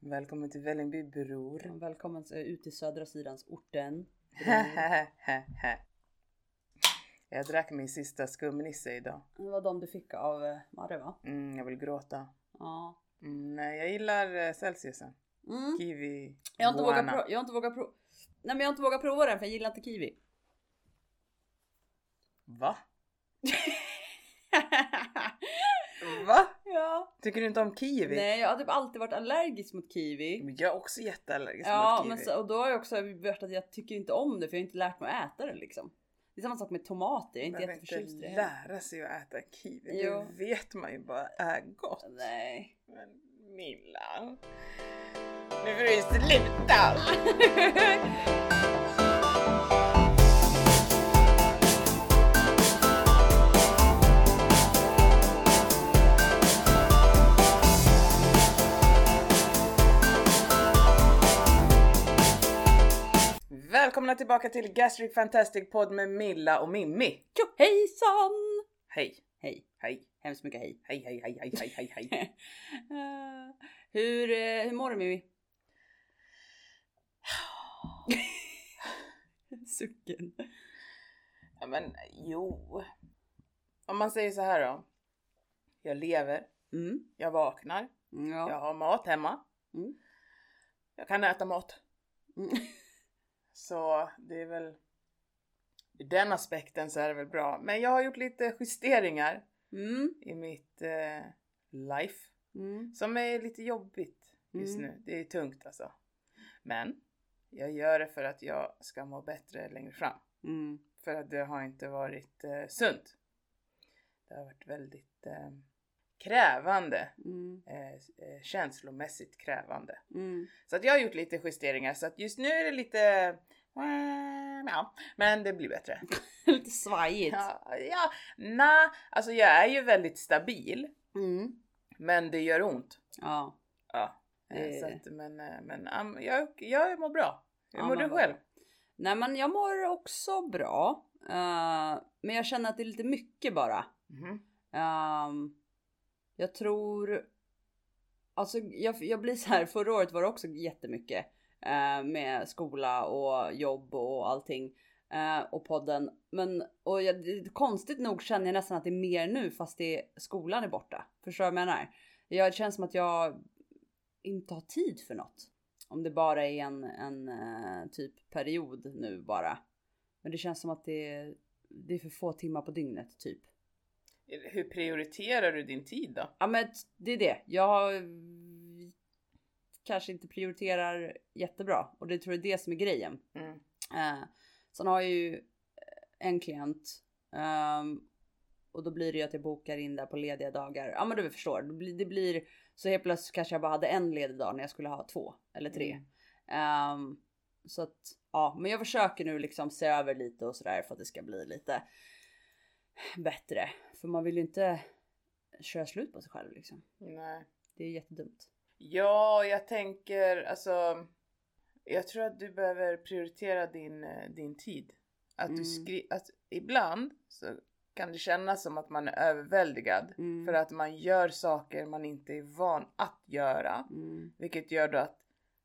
Välkommen till Vällingby bror. Välkommen eh, ut till södra sidans orten. jag drack min sista skumnisse idag. Det var de du fick av eh, Marre va? Mm, jag vill gråta. Ja. Mm, nej, jag gillar eh, Celsiusen. Mm. Kiwi, Jag har inte vågat prova, jag har inte vågat prova. Nej men jag har inte vågat prova den för jag gillar inte kiwi. Va? Ja. Tycker du inte om kiwi? Nej jag har typ alltid varit allergisk mot kiwi. Men Jag är också jätteallergisk Ja mot kiwi. så, och då har jag också varit att jag tycker inte om det för jag har inte lärt mig att äta det liksom. Det är samma sak med tomater, jag är inte Behöver jätteförtjust i det. lära sig att äta kiwi. Jo. Det vet man ju bara är gott. Nej. Men Milla. Nu får du sluta! Välkomna tillbaka till Gastric Fantastic Podd med Milla och Mimmi. Hejsan! Hej, Hej. hej, Hemskt mycket hej. hej, hej, hej, hej, hej, hej, hej. Eh, hur, eh, hur mår du Mimmi? Sucken. Ja men jo. Om man säger så här då. Jag lever, Mm. jag vaknar, Ja. jag har mat hemma. Mm. Jag kan äta mat. Mm. Så det är väl i den aspekten så är det väl bra. Men jag har gjort lite justeringar Mm. i mitt eh, life Mm. som är lite jobbigt just Mm. nu. Det är tungt alltså. Men jag gör det för att jag ska må bättre längre fram. Mm. För att det har inte varit eh, sunt. Det har varit väldigt eh, krävande. Mm. Eh, eh, känslomässigt krävande. Mm. Så att jag har gjort lite justeringar så att just nu är det lite Ja, men det blir bättre. Lite svajigt. Ja, ja nej, alltså jag är ju väldigt stabil. Mm. Men det gör ont. Ja. Ja. eh, Det- Så att, men eh, men um, jag, jag mår bra. Hur Ja, mår du själv? Nej men jag mår också bra. Eh, men jag känner att det är lite mycket bara. Mhm. Ehm, jag tror... Alltså jag, jag blir så här, förra året var det också jättemycket. eh, med skola och jobb och allting. eh, och podden. Men och jag, konstigt nog känner jag nästan att det är mer nu fast det, skolan är borta. Förstår du vad jag menar? Jag, det känns som att jag inte har tid för något. Om det bara är en, en eh, typ period nu bara. Men det känns som att det, det är för få timmar på dygnet typ. Hur prioriterar du din tid då? Ja men det är det. Jag kanske inte prioriterar jättebra och det tror jag är det som är grejen. Mm. Eh, sen har jag ju en klient ehm, och då blir det ju att jag bokar in där på lediga dagar. Ja men du förstår, det blir, det blir så helt plötsligt kanske jag bara hade en ledig dag när jag skulle ha två eller tre. Mm. Ehm, så att ja, men jag försöker nu liksom se över lite och sådär för att det ska bli lite bättre. För man vill ju inte köra slut på sig själv liksom. Nej. Det är jättedumt. Ja, jag tänker alltså. Jag tror att du behöver prioritera din, eh, din tid. Att du Mm. skri- att ibland så kan det kännas som att man är överväldigad Mm. för att man gör saker man inte är van att göra, Mm. vilket gör då att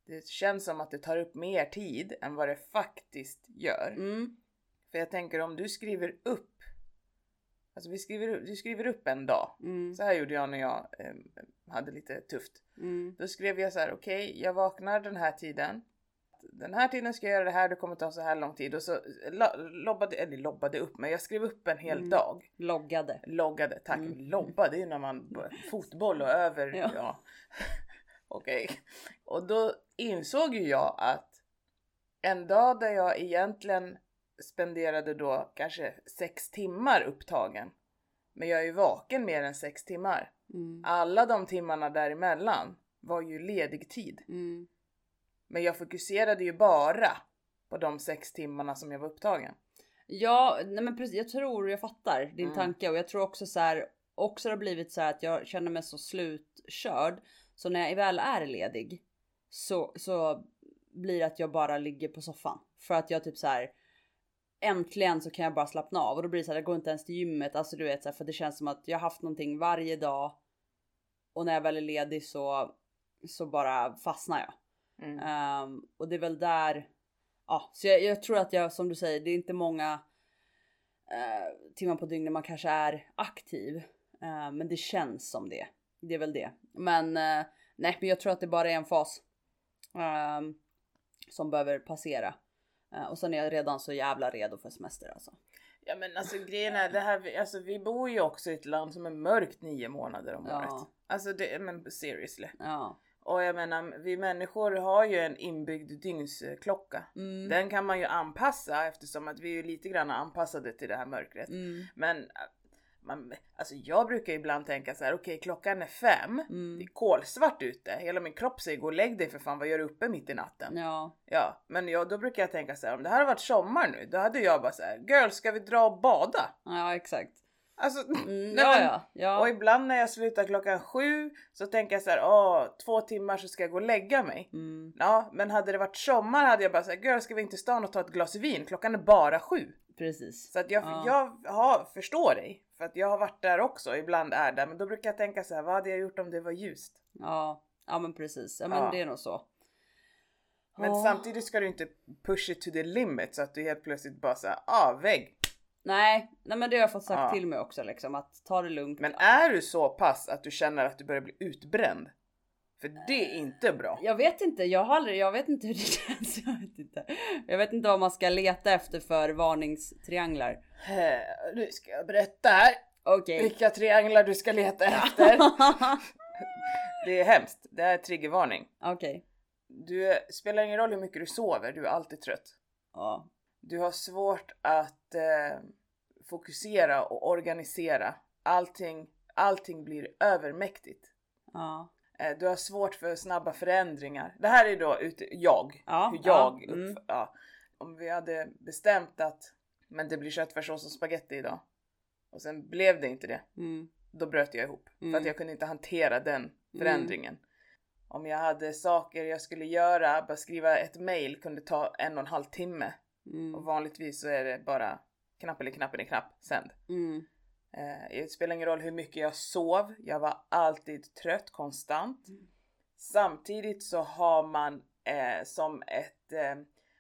det känns som att det tar upp mer tid än vad det faktiskt gör. Mm. För jag tänker om du skriver upp, alltså vi skriver, du skriver upp en dag. Mm. Så här gjorde jag när jag eh, hade lite tufft. Mm. Då skrev jag så här: okej, jag vaknar den här tiden. Den här tiden ska jag göra det här, det kommer ta så här lång tid. Och så lo- lobbade, eller lobbade upp, men jag skrev upp en hel Mm. dag. Loggade. Loggade, tack. Mm. Lobba, det är ju när man fotboll och över. Ja. Ja. Okej. Och då insåg ju jag att en dag där jag egentligen spenderade då kanske sex timmar upptagen. Men jag är ju vaken mer än sex timmar. Mm. Alla de timmarna däremellan var ju ledig tid. Mm. Men jag fokuserade ju bara på de sex timmarna som jag var upptagen. Ja, nej men precis. Jag tror jag fattar din Mm. tanke och jag tror också så här också det har blivit så här att jag känner mig så slutkörd. Så när jag väl är ledig så, så blir det att jag bara ligger på soffan för att jag typ så här. Äntligen så kan jag bara slappna av och då blir det så här. Jag går inte ens till gymmet, alltså du vet så här, för det känns som att jag har haft någonting varje dag. Och när jag väl är ledig så så bara fastnar jag. Mm. Ehm, och det är väl där, ja, så jag, jag tror att jag som du säger, det är inte många eh, timmar på dygnet man kanske är aktiv. Eh, men det känns som det. Det är väl det. Men eh, nej, men jag tror att det bara är en fas. ehm, som behöver passera. Eh, och sen är jag redan så jävla redo för semester alltså. Ja men alltså grejen är det här, alltså vi bor ju också i ett land som är mörkt nio månader om Ja. året. Alltså det, men seriously. Ja. Och jag menar, vi människor har ju en inbyggd dygnsklocka. Mm. Den kan man ju anpassa eftersom att vi är lite grann anpassade till det här mörkret. Mm. Men man, alltså jag brukar ibland tänka så här: okej klockan är fem, Mm. det är kolsvart ute, hela min kropp säger gå och lägg dig för fan, vad gör du uppe mitt i natten? Ja. Ja, men jag, då brukar jag tänka så här: om det här har varit sommar nu, då hade jag bara så här: girl ska vi dra och bada? Ja exakt. Alltså, Mm, ja, men- ja, ja. och ibland när jag slutar klockan sju så tänker jag så här: åh, två timmar så ska jag gå och lägga mig. Mm, Ja, men hade det varit sommar hade jag bara sagt girl ska vi inte till stan och ta ett glas vin? Klockan är bara sju. Precis. Så att jag, Ja. jag har, förstår dig. För att jag har varit där också, ibland är där. Men då brukar jag tänka så här, vad hade jag gjort om det var ljust? Ja, ja men precis. Ja men Ja. det är nog så. Men Ja. samtidigt ska du inte push it to the limit så att du helt plötsligt bara såhär, ah vägg. Nej, nej men det har jag fått sagt Ja. till mig också liksom att ta det lugnt. Men är du så pass att du känner att du börjar bli utbränd? För det är inte bra. Jag vet inte, jag har aldrig, jag vet inte hur det känns. Jag vet inte. Jag vet inte vad man ska leta efter för varningstrianglar. Nu ska jag berätta här Okej. vilka trianglar du ska leta efter. Det är hemskt. Det här är triggervarning. Okej. Du spelar ingen roll hur mycket du sover, du är alltid trött. Ja. Du har svårt att eh, fokusera och organisera. Allting, allting blir övermäktigt. Ja. Eh, du har svårt för snabba förändringar. Det här är då ute, jag. Ja, hur jag ja, mm. ja. Om vi hade bestämt att men det blir köttfärssås och spaghetti idag. Och sen blev det inte det. Mm. Då bröt jag ihop. För Mm. att jag kunde inte hantera den förändringen. Om jag hade saker jag skulle göra, bara skriva ett mail kunde ta en och en halv timme. Och Mm. vanligtvis så är det bara knapp eller knapp eller knapp, sänd. Mm. Eh, det spelar ingen roll hur mycket jag sov, jag var alltid trött konstant. Mm. Samtidigt så har man eh, som ett eh,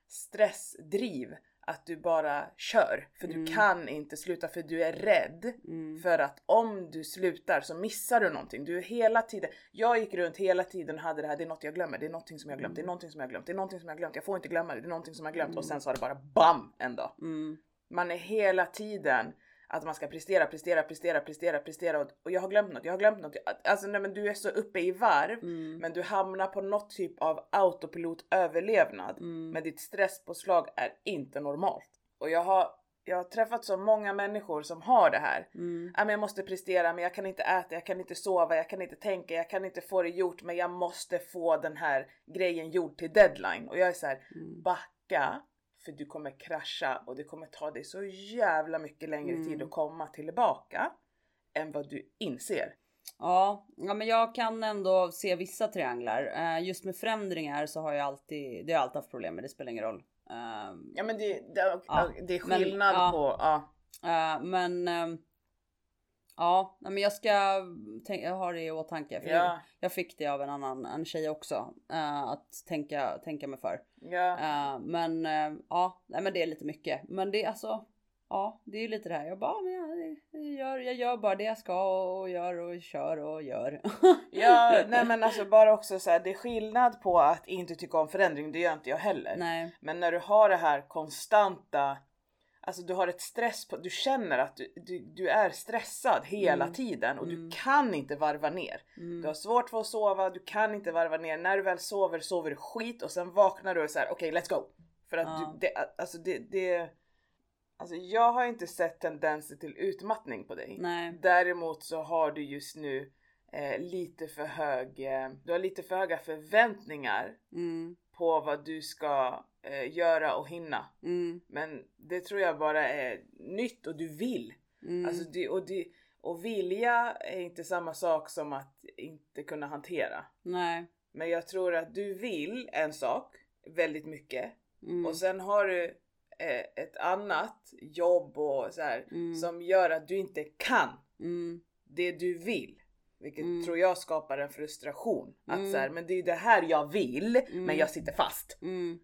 stressdriv att du bara kör. För Mm. du kan inte sluta för du är rädd. Mm. För att om du slutar så missar du någonting. Du är hela tiden, jag gick runt hela tiden och hade det här, det är något jag glömmer, det är någonting som jag glömt, det är någonting som jag glömt, det är någonting som jag glömt, jag får inte glömma det, det är någonting som jag glömt och sen så har det bara BAM en dag. Mm. Man är hela tiden att man ska prestera, prestera, prestera, prestera, prestera och, och jag har glömt något, jag har glömt något. Alltså nej men du är så uppe i varv Mm. men du hamnar på något typ av autopilot överlevnad. Mm. Men ditt stresspåslag är inte normalt. Och jag har, jag har träffat så många människor som har det här. Mm. Men jag måste prestera, men jag kan inte äta, jag kan inte sova, jag kan inte tänka, jag kan inte få det gjort, men jag måste få den här grejen gjord till deadline. Och jag är så här, Mm. backa, för du kommer krascha och det kommer ta dig så jävla mycket längre Mm. tid att komma tillbaka än vad du inser. Ja, ja, men jag kan ändå se vissa trianglar. Eh, just med förändringar så har jag alltid, det har jag alltid haft problem med. Det spelar ingen roll. Ehm, Ja, men det, det, Ja, det är men, skillnad ja. på, ja. Eh, men ehm, ja, men jag ska tänka, jag har det i åtanke. För Ja, Jag fick det av en annan en tjej också. eh, att tänka, tänka mig för. ja. Eh, men eh, ja, nej, men det är lite mycket. Men det är alltså. Ja, det är ju lite det här. Jag bara, men jag, jag, gör, jag gör bara det jag ska och gör och kör och gör. Ja, nej men alltså bara också så här, det är skillnad på att inte tycka om förändring, det gör inte jag heller. nej. Men när du har det här konstanta, alltså du har ett stress på, du känner att du, du, du är stressad hela Mm. tiden och Mm. du kan inte varva ner. Mm. Du har svårt för att sova, du kan inte varva ner. När du väl sover sover du skit och sen vaknar du och säger okej let's go. För att Ja. du, det, alltså det, det, alltså jag har inte sett tendenser till utmattning på dig. Nej. Däremot så har du just nu eh, lite för hög, eh, du har lite för höga förväntningar Mm. På vad du ska eh, göra och hinna. Mm. Men det tror jag bara är nytt och du vill. Mm. Alltså det, och, det, och vilja är inte samma sak som att inte kunna hantera. Nej. Men jag tror att du vill en sak väldigt mycket Mm. och sen har du eh, ett annat jobb och så här Mm. som gör att du inte kan Mm. det du vill. Vilket Mm. tror jag skapar en frustration. Att Mm. så här, men det är det här jag vill Mm. men jag sitter fast. Mm.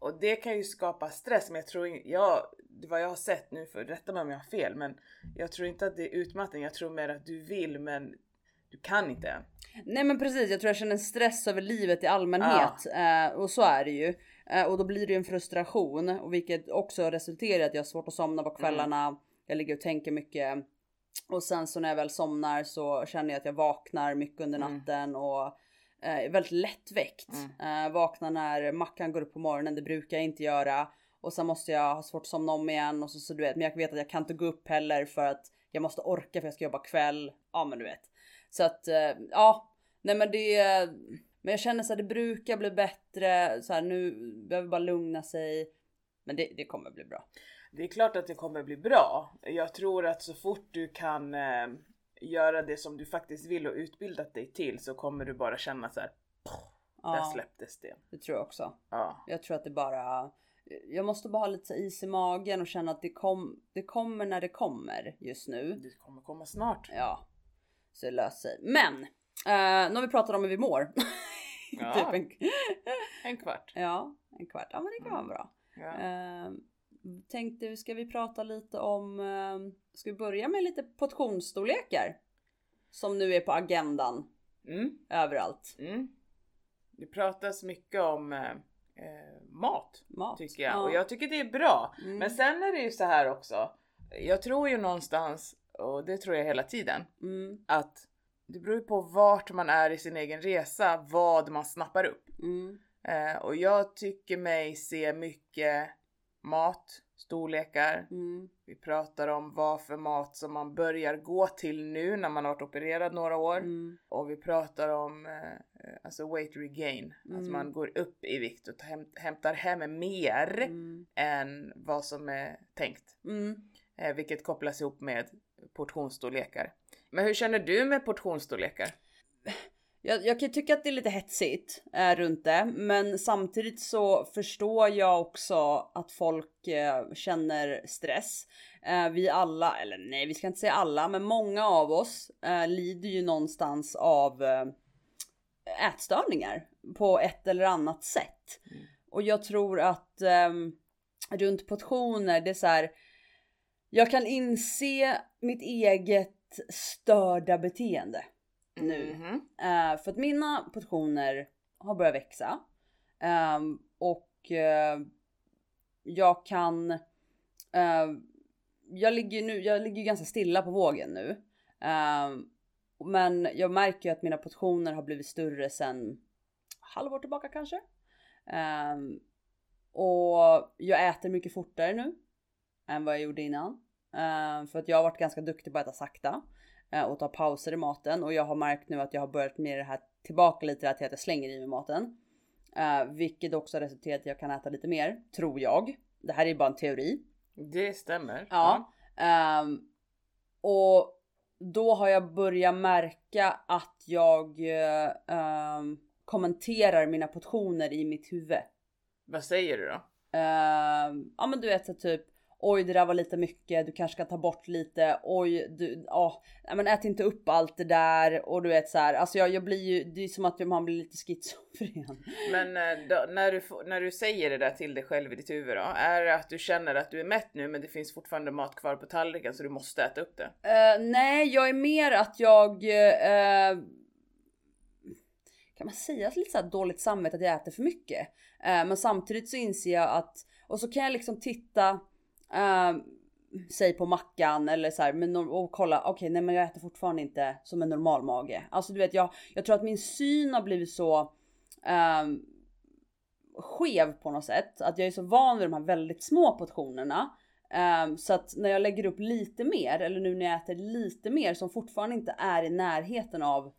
Och det kan ju skapa stress men jag tror in- jag, vad jag har sett nu, för rätta mig om jag har fel men jag tror inte att det är utmattning. Jag tror mer att du vill men du kan inte än. Nej men precis, jag tror jag känner en stress över livet i allmänhet eh, och så är det ju. Eh, och då blir det ju en frustration och vilket också resulterar i att jag har svårt att somna på kvällarna. Jag ligger och tänker mycket och sen så när jag väl somnar så känner jag att jag vaknar mycket under Mm. natten och eh, är väldigt lättväckt. Eh, vaknar när Mackan går upp på morgonen, det brukar jag inte göra. Och sen måste jag ha svårt att somna om igen och så, så du vet, men jag vet att jag kan inte gå upp heller för att jag måste orka för jag ska jobba kväll. Ja men du vet. Så att eh, ja, nej men det men jag känner så att det brukar bli bättre så här nu behöver bara lugna sig. Men det, det kommer bli bra. Det är klart att det kommer bli bra. Jag tror att så fort du kan eh, göra det som du faktiskt vill och utbildat dig till så kommer du bara känna så här. Där Ja, släpptes det. det tror jag också. Ja. Jag tror att det bara jag måste bara ha lite is i magen och känna att det, kom, det kommer när det kommer just nu. Det kommer komma snart. Ja, så det löser sig. Men eh, nu har vi pratat om hur vi mår. Ja. typ en, En kvart. ja, en kvart. Ja, men det kan vara bra. Ja. Eh, tänkte, ska vi prata lite om, eh, ska vi börja med lite portionsstorlekar? Som nu är på agendan Mm, överallt. mm. Det pratas mycket om eh, eh, mat Mat. tycker jag Ja. och jag tycker det är bra. Mm. Men sen är det ju så här också. Jag tror ju någonstans och det tror jag hela tiden Mm, att det beror ju på vart man är i sin egen resa vad man snappar upp. mm, Eh, och jag tycker mig se mycket mat, storlekar. mm, Vi pratar om vad för mat som man börjar gå till nu när man har varit opererad några år. mm, Och vi pratar om eh, alltså weight regain. Att Mm. man går upp i vikt och häm- hämtar hem mer mm, än vad som är tänkt. mm. Eh, vilket kopplas ihop med portionsstorlekar. Men hur känner du med portionsstorlekar? Jag, jag kan tycka att det är lite hetsigt eh, runt det, men samtidigt så förstår jag också att folk eh, känner stress. Eh, vi alla, eller nej, vi ska inte säga alla, men många av oss eh, lider ju någonstans av eh, ätstörningar på ett eller annat sätt. Mm. Och jag tror att ehm, runt portioner, det är så här. Jag kan inse mitt eget störda beteende nu. Mhm. Eh, för att mina portioner har börjat växa. Ehm, och eh, jag kan... eh, jag ligger nu, jag ligger ganska stilla på vågen nu. Ehm, men jag märker ju att mina portioner har blivit större sen halvår tillbaka kanske. Ehm, och jag äter mycket fortare nu än vad jag gjorde innan. Ehm, för att jag har varit ganska duktig på att äta sakta eh, och ta pauser i maten och jag har märkt nu att jag har börjat med det här tillbaka lite till att jag slänger i mig maten. Eh, vilket också har resulterat i att jag kan äta lite mer, tror jag. Det här är bara en teori. Det stämmer. Ja. Ehm, och då har jag börjat märka att jag eh, ehm, kommenterar mina portioner i mitt huvud. Vad säger du då? Ehm, ja men du vet så typ Oj det där var lite mycket, du kanske ska ta bort lite, oj du, ja, nej, men ät inte upp allt det där och du vet så här, alltså jag, jag blir ju, det är som att man blir lite schizofren. Men eh, då, när, du, när du säger det där till dig själv i ditt huvud då, är det att du känner att du är mätt nu men det finns fortfarande mat kvar på tallriken så du måste äta upp det? Eh, nej, jag är mer att jag eh, kan man säga lite så dåligt samvete att jag äter för mycket. Eh, men samtidigt så inser jag att och så kan jag liksom titta eh, säg på mackan eller så här men och kolla okej nej men jag äter fortfarande inte som en normal mage. Alltså du vet jag, jag tror att min syn har blivit så ehm, skev på något sätt. Att jag är så van vid de här väldigt små portionerna. Ehm, så att när jag lägger upp lite mer eller nu när jag äter lite mer som fortfarande inte är i närheten av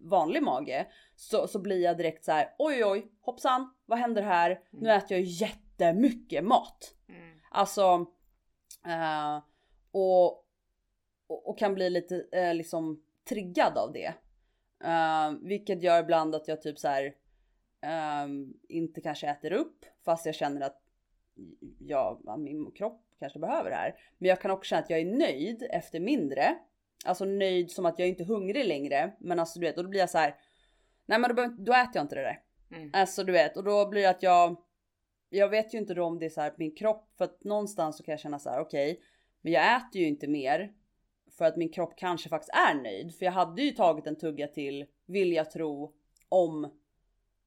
vanlig mage så, så blir jag direkt så här oj oj hoppsan vad händer här? Nu äter jag jättemycket mat. Alltså eh, och, och, kan bli lite eh, liksom triggad av det. Eh, vilket gör ibland att jag typ så här ehm, inte kanske äter upp fast jag känner att jag, min kropp kanske behöver det här. Men jag kan också känna att jag är nöjd efter mindre. alltså nöjd som att jag inte är hungrig längre. Men alltså du vet, och då blir jag så här. Nej men då, då äter jag inte det där. Mm. Alltså du vet, och då blir det att jag. Jag vet ju inte då om det är så här min kropp för att någonstans så kan jag känna så här okej, men jag äter ju inte mer för att min kropp kanske faktiskt är nöjd. För jag hade ju tagit en tugga till vill jag tro om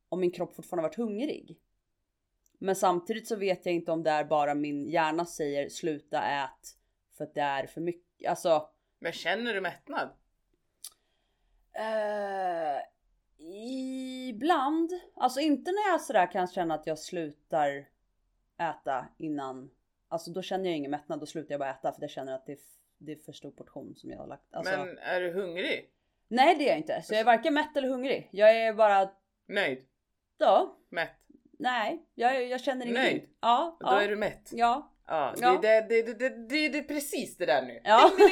om min kropp fortfarande varit hungrig. Men samtidigt så vet jag inte om det är bara min hjärna säger sluta ät för att det är för mycket. Alltså Men känner du mättnad? Eh, ibland, alltså inte när jag sådär kan känna att jag slutar äta innan. Alltså då känner jag ingen mättnad, då slutar jag bara äta för jag känner att det är, det är för stor portion som jag har lagt. Alltså, Men är du hungrig? Nej det är jag inte, så jag är varken mätt eller hungrig. Jag är bara, Nöjd? ja, Mätt? nej, jag, jag känner ingenting. Nöjd? Ja, Då ja, är du mätt? ja, Ja, Ja. Det, det, det, det, det, det är precis det där nu. ja, Ding,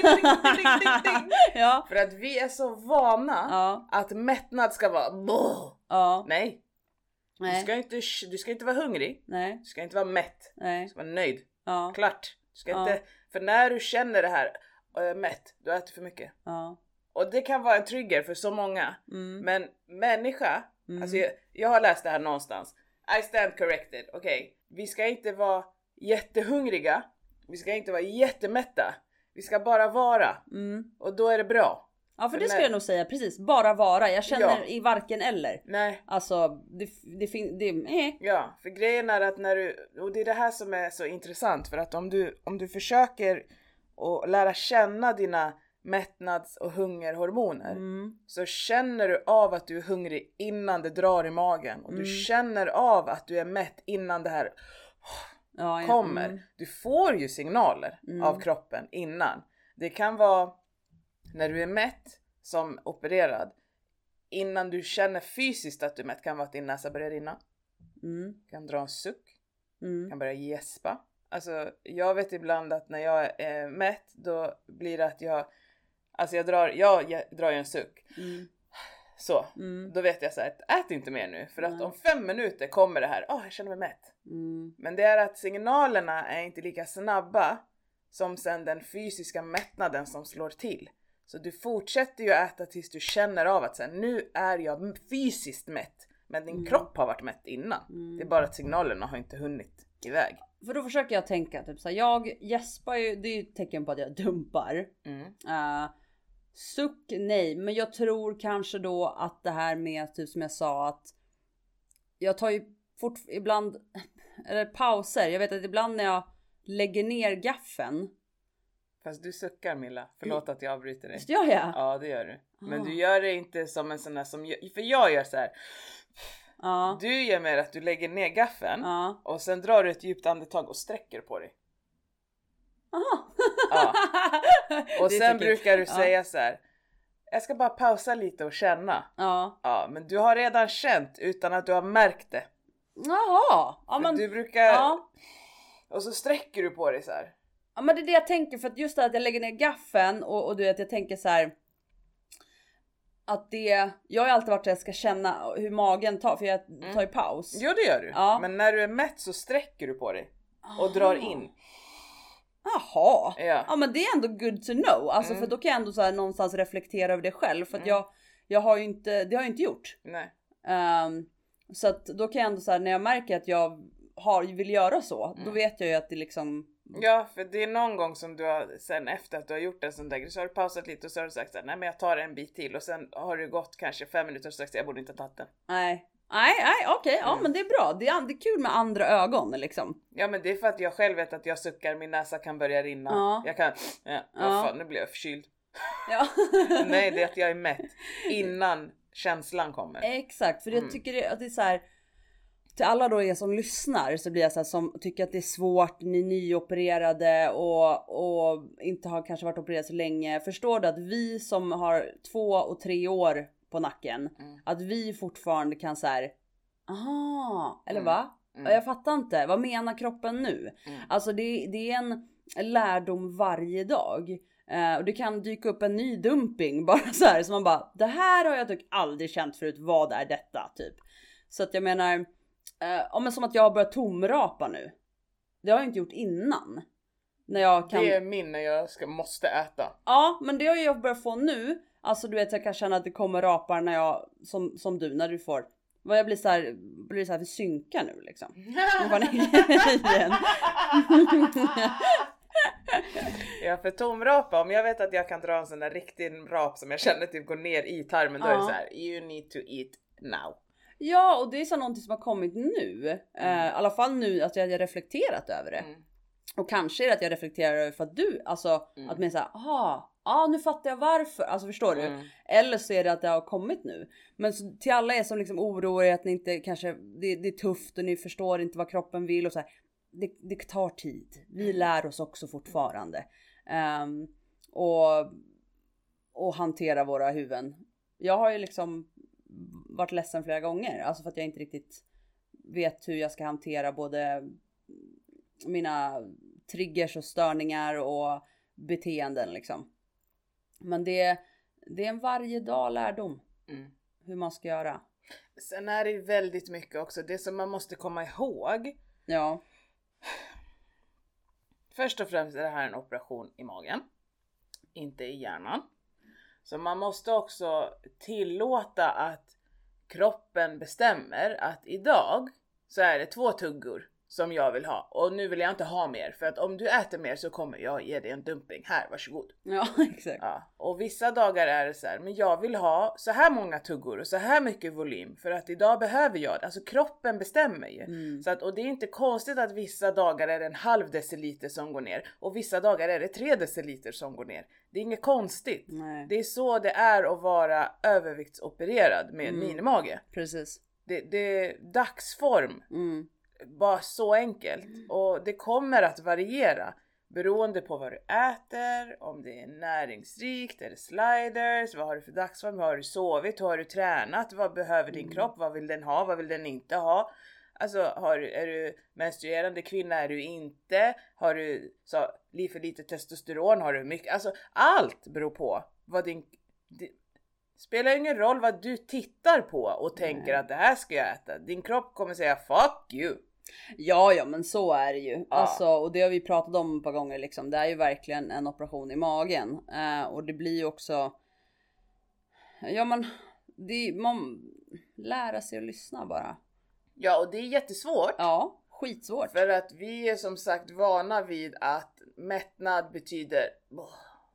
ding, ding, ja, För att vi är så vana ja, att mättnad ska vara ja, Nej, du nej, ska, inte, du ska inte vara hungrig. nej, Du ska inte vara mätt. Du nej, ska vara nöjd. ja, Klart. Du ska inte, för när du känner det här äh, mätt, du äter för mycket. ja, Och det kan vara en trigger för så många. mm, Men människa, mm, alltså jag, jag har läst det här någonstans. I stand corrected. Okej, vi ska inte vara jättehungriga. Vi ska inte vara jättemätta. Vi ska bara vara mm. och då är det bra. Ja för det skulle när- jag nog säga precis, bara vara. Jag känner Ja. i varken eller. Nej, Alltså det, det finns, det, eh. ja, för grejen är att när du, och det är det här som är så intressant för att om du, om du försöker att lära känna dina mättnads och hungerhormoner Mm, så känner du av att du är hungrig innan det drar i magen och du Mm. känner av att du är mätt innan det här ja, ja, kommer. Mm, Du får ju signaler Mm. av kroppen innan. Det kan vara när du är mätt som opererad innan du känner fysiskt att du är mätt kan vara att din näsa börjar rinna. mm, Kan dra en suck, mm, kan börja gäspa. Alltså jag vet ibland att när jag är mätt då blir det att jag Alltså jag drar, jag, jag drar ju en suck. mm, Så. mm, Då vet jag så här, ät inte mer nu för att Nej. om fem minuter kommer det här, åh jag känner mig mätt. mm, Men det är att signalerna är inte lika snabba som sen den fysiska mättnaden som slår till. Så du fortsätter ju äta tills du känner av att sen, nu är jag fysiskt mätt. Men din Mm. kropp har varit mätt innan. mm. Det är bara att signalerna har inte hunnit iväg. För då försöker jag tänka typ såhär, jag gäspar ju, det är ju ett tecken på att jag dumpar. Mm. Uh, suck nej, men jag tror kanske då att det här med typ som jag sa att jag tar ju fort ibland eller pauser. Jag vet att ibland när jag lägger ner gaffeln. Fast du suckar Milla, förlåt att jag avbryter dig. Visst gör jag? Ja det gör du. Men Ah. du gör det inte som en sån där som, för jag gör så här. Ja. Du gör mer att du lägger ner gaffeln Ja. och sen drar du ett djupt andetag och sträcker på dig. Aha. Ja. Och sen kul. brukar du Ja. säga så här. Jag ska bara pausa lite och känna. Ja. Ja, men du har redan känt utan att du har märkt det. Jaha. Ja men. Du brukar... Ja. Och så sträcker du på dig så här. ja men det är det jag tänker för att just det att jag lägger ner gaffeln och, och du vet jag tänker så här. Att det, jag har ju alltid varit att jag ska känna hur magen tar för jag tar ju paus. Jo det gör du. Ja. Men när du är mätt så sträcker du på dig. Och drar in. Jaha. Ja. Ja men det är ändå good to know. Alltså Mm. för då kan jag ändå så någonstans reflektera över det själv. För att Mm. jag, jag har ju inte, det har jag inte gjort. Nej. Ehm, så att då kan jag ändå så här när jag märker att jag har, vill göra så. Då Mm. vet jag ju att det liksom. Ja, för det är någon gång som du har sen efter att du har gjort en sån där grej så har du pausat lite och så har du sagt så här, nej men jag tar en bit till och sen har det gått kanske fem minuter och sagt jag borde inte ha tagit den. Nej. Nej, nej okej, ja Mm. men det är bra. Det är, det är kul med andra ögon liksom. Ja men det är för att jag själv vet att jag suckar, min näsa kan börja rinna. Ja. Jag kan, ja, Ja. fan, nu blir jag förkyld. Ja. Nej det är att jag är mätt innan känslan kommer. Exakt, för jag Mm. tycker att det är så här. Till alla då er som lyssnar så blir jag så här som tycker att det är svårt, ni är nyopererade och, och inte har kanske varit opererade så länge. Förstår du att vi som har två och tre år på nacken, Mm. att vi fortfarande kan så här. Aha, eller Mm. va? Mm. Jag fattar inte, vad menar kroppen nu? Mm. Alltså det, det är en lärdom varje dag. Eh, och det kan dyka upp en ny dumping bara så här så man bara det här har jag typ aldrig känt förut. Vad är detta typ? Så att jag menar, eh, ja, men som att jag har börjat tomrapa nu. Det har jag inte gjort innan. När jag kan... Det är min när jag ska, måste äta. Ja, men det har jag börjat få nu. Alltså du vet jag kan känna att det kommer rapar när jag, som, som du, när du får. Vad jag blir så här, blir så här för synka nu liksom. Igen. Ja för tomrapa, om jag vet att jag kan dra en sån där riktig rap som jag känner typ går ner i tarmen då är det Ja. så här: you need to eat now. Ja, och det är så någonting som har kommit nu. Eh, I alla fall nu att jag har reflekterat över det. Mm. Och kanske är det att jag reflekterar över för att du, alltså Mm. att man säger ah, ah nu fattar jag varför. Alltså förstår du? Mm. Eller så är det att det har kommit nu. Men så, till alla er som liksom oroar er att ni inte kanske, det, det är tufft och ni förstår inte vad kroppen vill och så här. Det, det tar tid. Vi lär oss också fortfarande. Ehm, och, och hantera våra huvuden. Jag har ju liksom varit ledsen flera gånger, alltså för att jag inte riktigt vet hur jag ska hantera både mina triggers och störningar och beteenden liksom. Men det, det är en varje dag lärdom Mm. hur man ska göra. Sen är det ju väldigt mycket också, det som man måste komma ihåg. Ja, Först och främst är det här en operation i magen, inte i hjärnan. Så man måste också tillåta att kroppen bestämmer att idag så är det två tuggor som jag vill ha och nu vill jag inte ha mer för att om du äter mer så kommer jag ge dig en dumping. Här, varsågod. ja exakt. Ja, och vissa dagar är det så här, men jag vill ha så här många tuggor och så här mycket volym för att idag behöver jag det. Alltså kroppen bestämmer ju. Mm. Så att, och det är inte konstigt att vissa dagar är det en halv deciliter som går ner och vissa dagar är det tre deciliter som går ner. Det är inget konstigt. Nej, Det är så det är att vara överviktsopererad med Mm. minimage. precis. Det, det är dagsform, Mm. Bara så enkelt. Och det kommer att variera beroende på vad du äter, om det är näringsrikt, är det sliders, vad har du för dagsform, har du sovit, har du tränat, vad behöver din Mm. kropp, vad vill den ha, vad vill den inte ha? Alltså har, är du menstruerande kvinna, är du inte? Har du så, för lite testosteron, har du mycket? Alltså allt beror på vad din... Det spelar ingen roll vad du tittar på och tänker Nej. att det här ska jag äta. Din kropp kommer säga 'fuck you' Ja, ja, men så är det ju. Alltså, och det har vi pratat om ett par gånger liksom. Det är ju verkligen en operation i magen eh, och det blir ju också. Ja, men det, man lära sig att lyssna bara. Ja, och det är jättesvårt. Ja, skitsvårt. För att vi är som sagt vana vid att mättnad betyder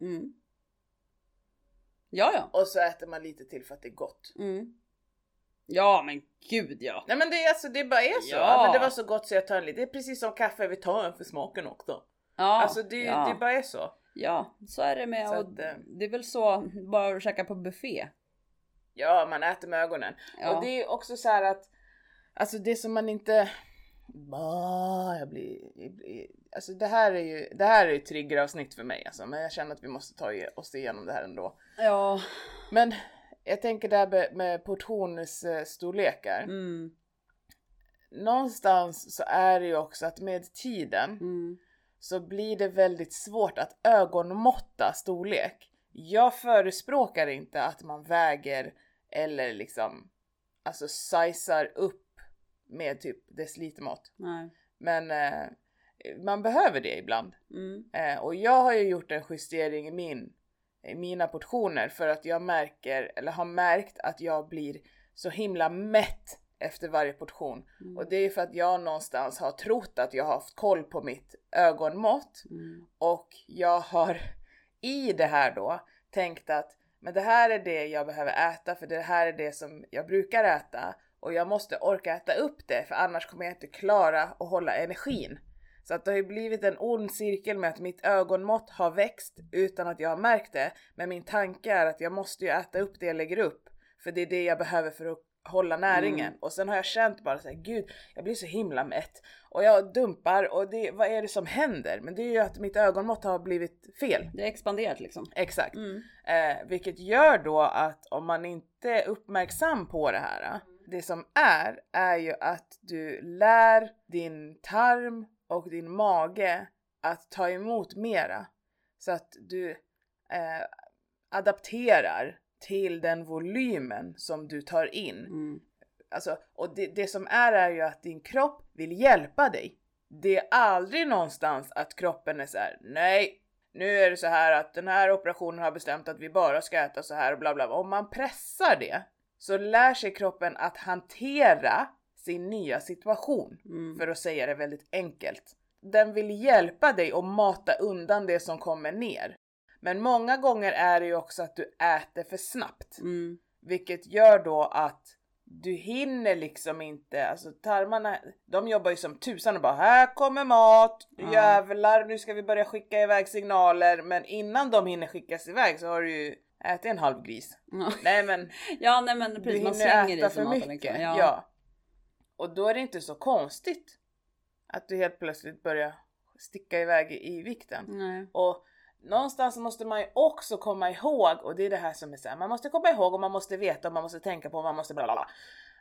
Mm. Ja, ja. och så äter man lite till för att det är gott. Mm. Ja, men gud ja. Nej men det är alltså, det bara är så. Ja. Men det var så gott så jag tar en lite. Det är precis som kaffe, vi tar en för smaken också. Ja, alltså det, ja. det bara är så. ja, så är det med. Så och att, eh, det är väl så bara att käka på buffé. Ja, man äter med ögonen. Ja. Och det är också så här att, alltså det som man inte... Bah, jag blir, jag blir, alltså det här är ju, det här är ju triggeravsnitt för mig alltså, men jag känner att vi måste ta oss igenom det här ändå. Ja. Men jag tänker där med, portionsstorlekar. Mm. Någonstans så är det ju också att med tiden Mm. så blir det väldigt svårt att ögonmåtta storlek. Jag förespråkar inte att man väger eller liksom alltså sizar upp med typ decilitermått. Nej. Men eh, man behöver det ibland. Mm. Eh, och jag har ju gjort en justering i, min, mina portioner för att jag märker, eller har märkt att jag blir så himla mätt efter varje portion. Mm. Och det är för att jag någonstans har trott att jag har haft koll på mitt ögonmått Mm. och jag har i det här då tänkt att men det här är det jag behöver äta för det här är det som jag brukar äta och jag måste orka äta upp det för annars kommer jag inte klara att hålla energin. Så att det har ju blivit en ond cirkel med att mitt ögonmått har växt utan att jag har märkt det. Men min tanke är att jag måste ju äta upp det jag lägger upp. För det är det jag behöver för att hålla näringen. Mm. Och sen har jag känt bara såhär, gud jag blir så himla mätt. Och jag dumpar och det, vad är det som händer? Men det är ju att mitt ögonmått har blivit fel. Det är expanderat liksom. Exakt. Mm. Eh, vilket gör då att om man inte är uppmärksam på det här. Det som är, är ju att du lär din tarm och din mage att ta emot mera. Så att du eh, adapterar till den volymen som du tar in. Mm. Alltså, och det, det som är är ju att din kropp vill hjälpa dig. det är aldrig någonstans att kroppen är så här: nej, nu är det så här att den här operationen har bestämt att vi bara ska äta så här och bla bla. Om man pressar det så lär sig kroppen att hantera sin nya situation. Mm. För att säga det väldigt enkelt. Den vill hjälpa dig att mata undan det som kommer ner. Men många gånger är det ju också att du äter för snabbt. Mm. Vilket gör då att du hinner liksom inte, alltså tarmarna, de jobbar ju som tusan och bara här kommer mat, Ja. jävlar nu ska vi börja skicka iväg signaler. Men innan de hinner skickas iväg så har du ju ätit en halv gris. Ja. Nej men ja nej men du precis man hinner slänger äta för maten mycket. liksom. Ja. Ja. Och då är det inte så konstigt att du helt plötsligt börjar sticka iväg i, vikten. Nej. Och någonstans måste man ju också komma ihåg, och det är det här som är så här, man måste komma ihåg och man måste veta och man måste tänka på och man måste bla bla bla.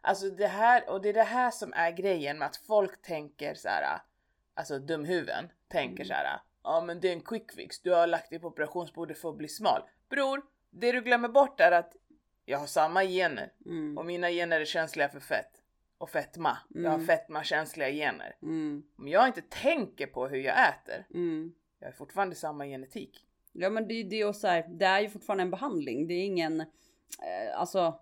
Alltså det här, och det är det här som är grejen med att folk tänker så här, alltså dumhuvuden tänker Mm. så här, ja men det är en quick fix, du har lagt dig på operationsbordet för att bli smal. Bror, det du glömmer bort är att jag har samma gener Mm. och mina gener är känsliga för fett och fetma. Jag har Mm. fetma känsliga gener. Mm. Om jag inte tänker på hur jag äter, Mm. jag har fortfarande samma genetik. Ja men det är det och så här, det är ju fortfarande en behandling. Det är ingen, eh, alltså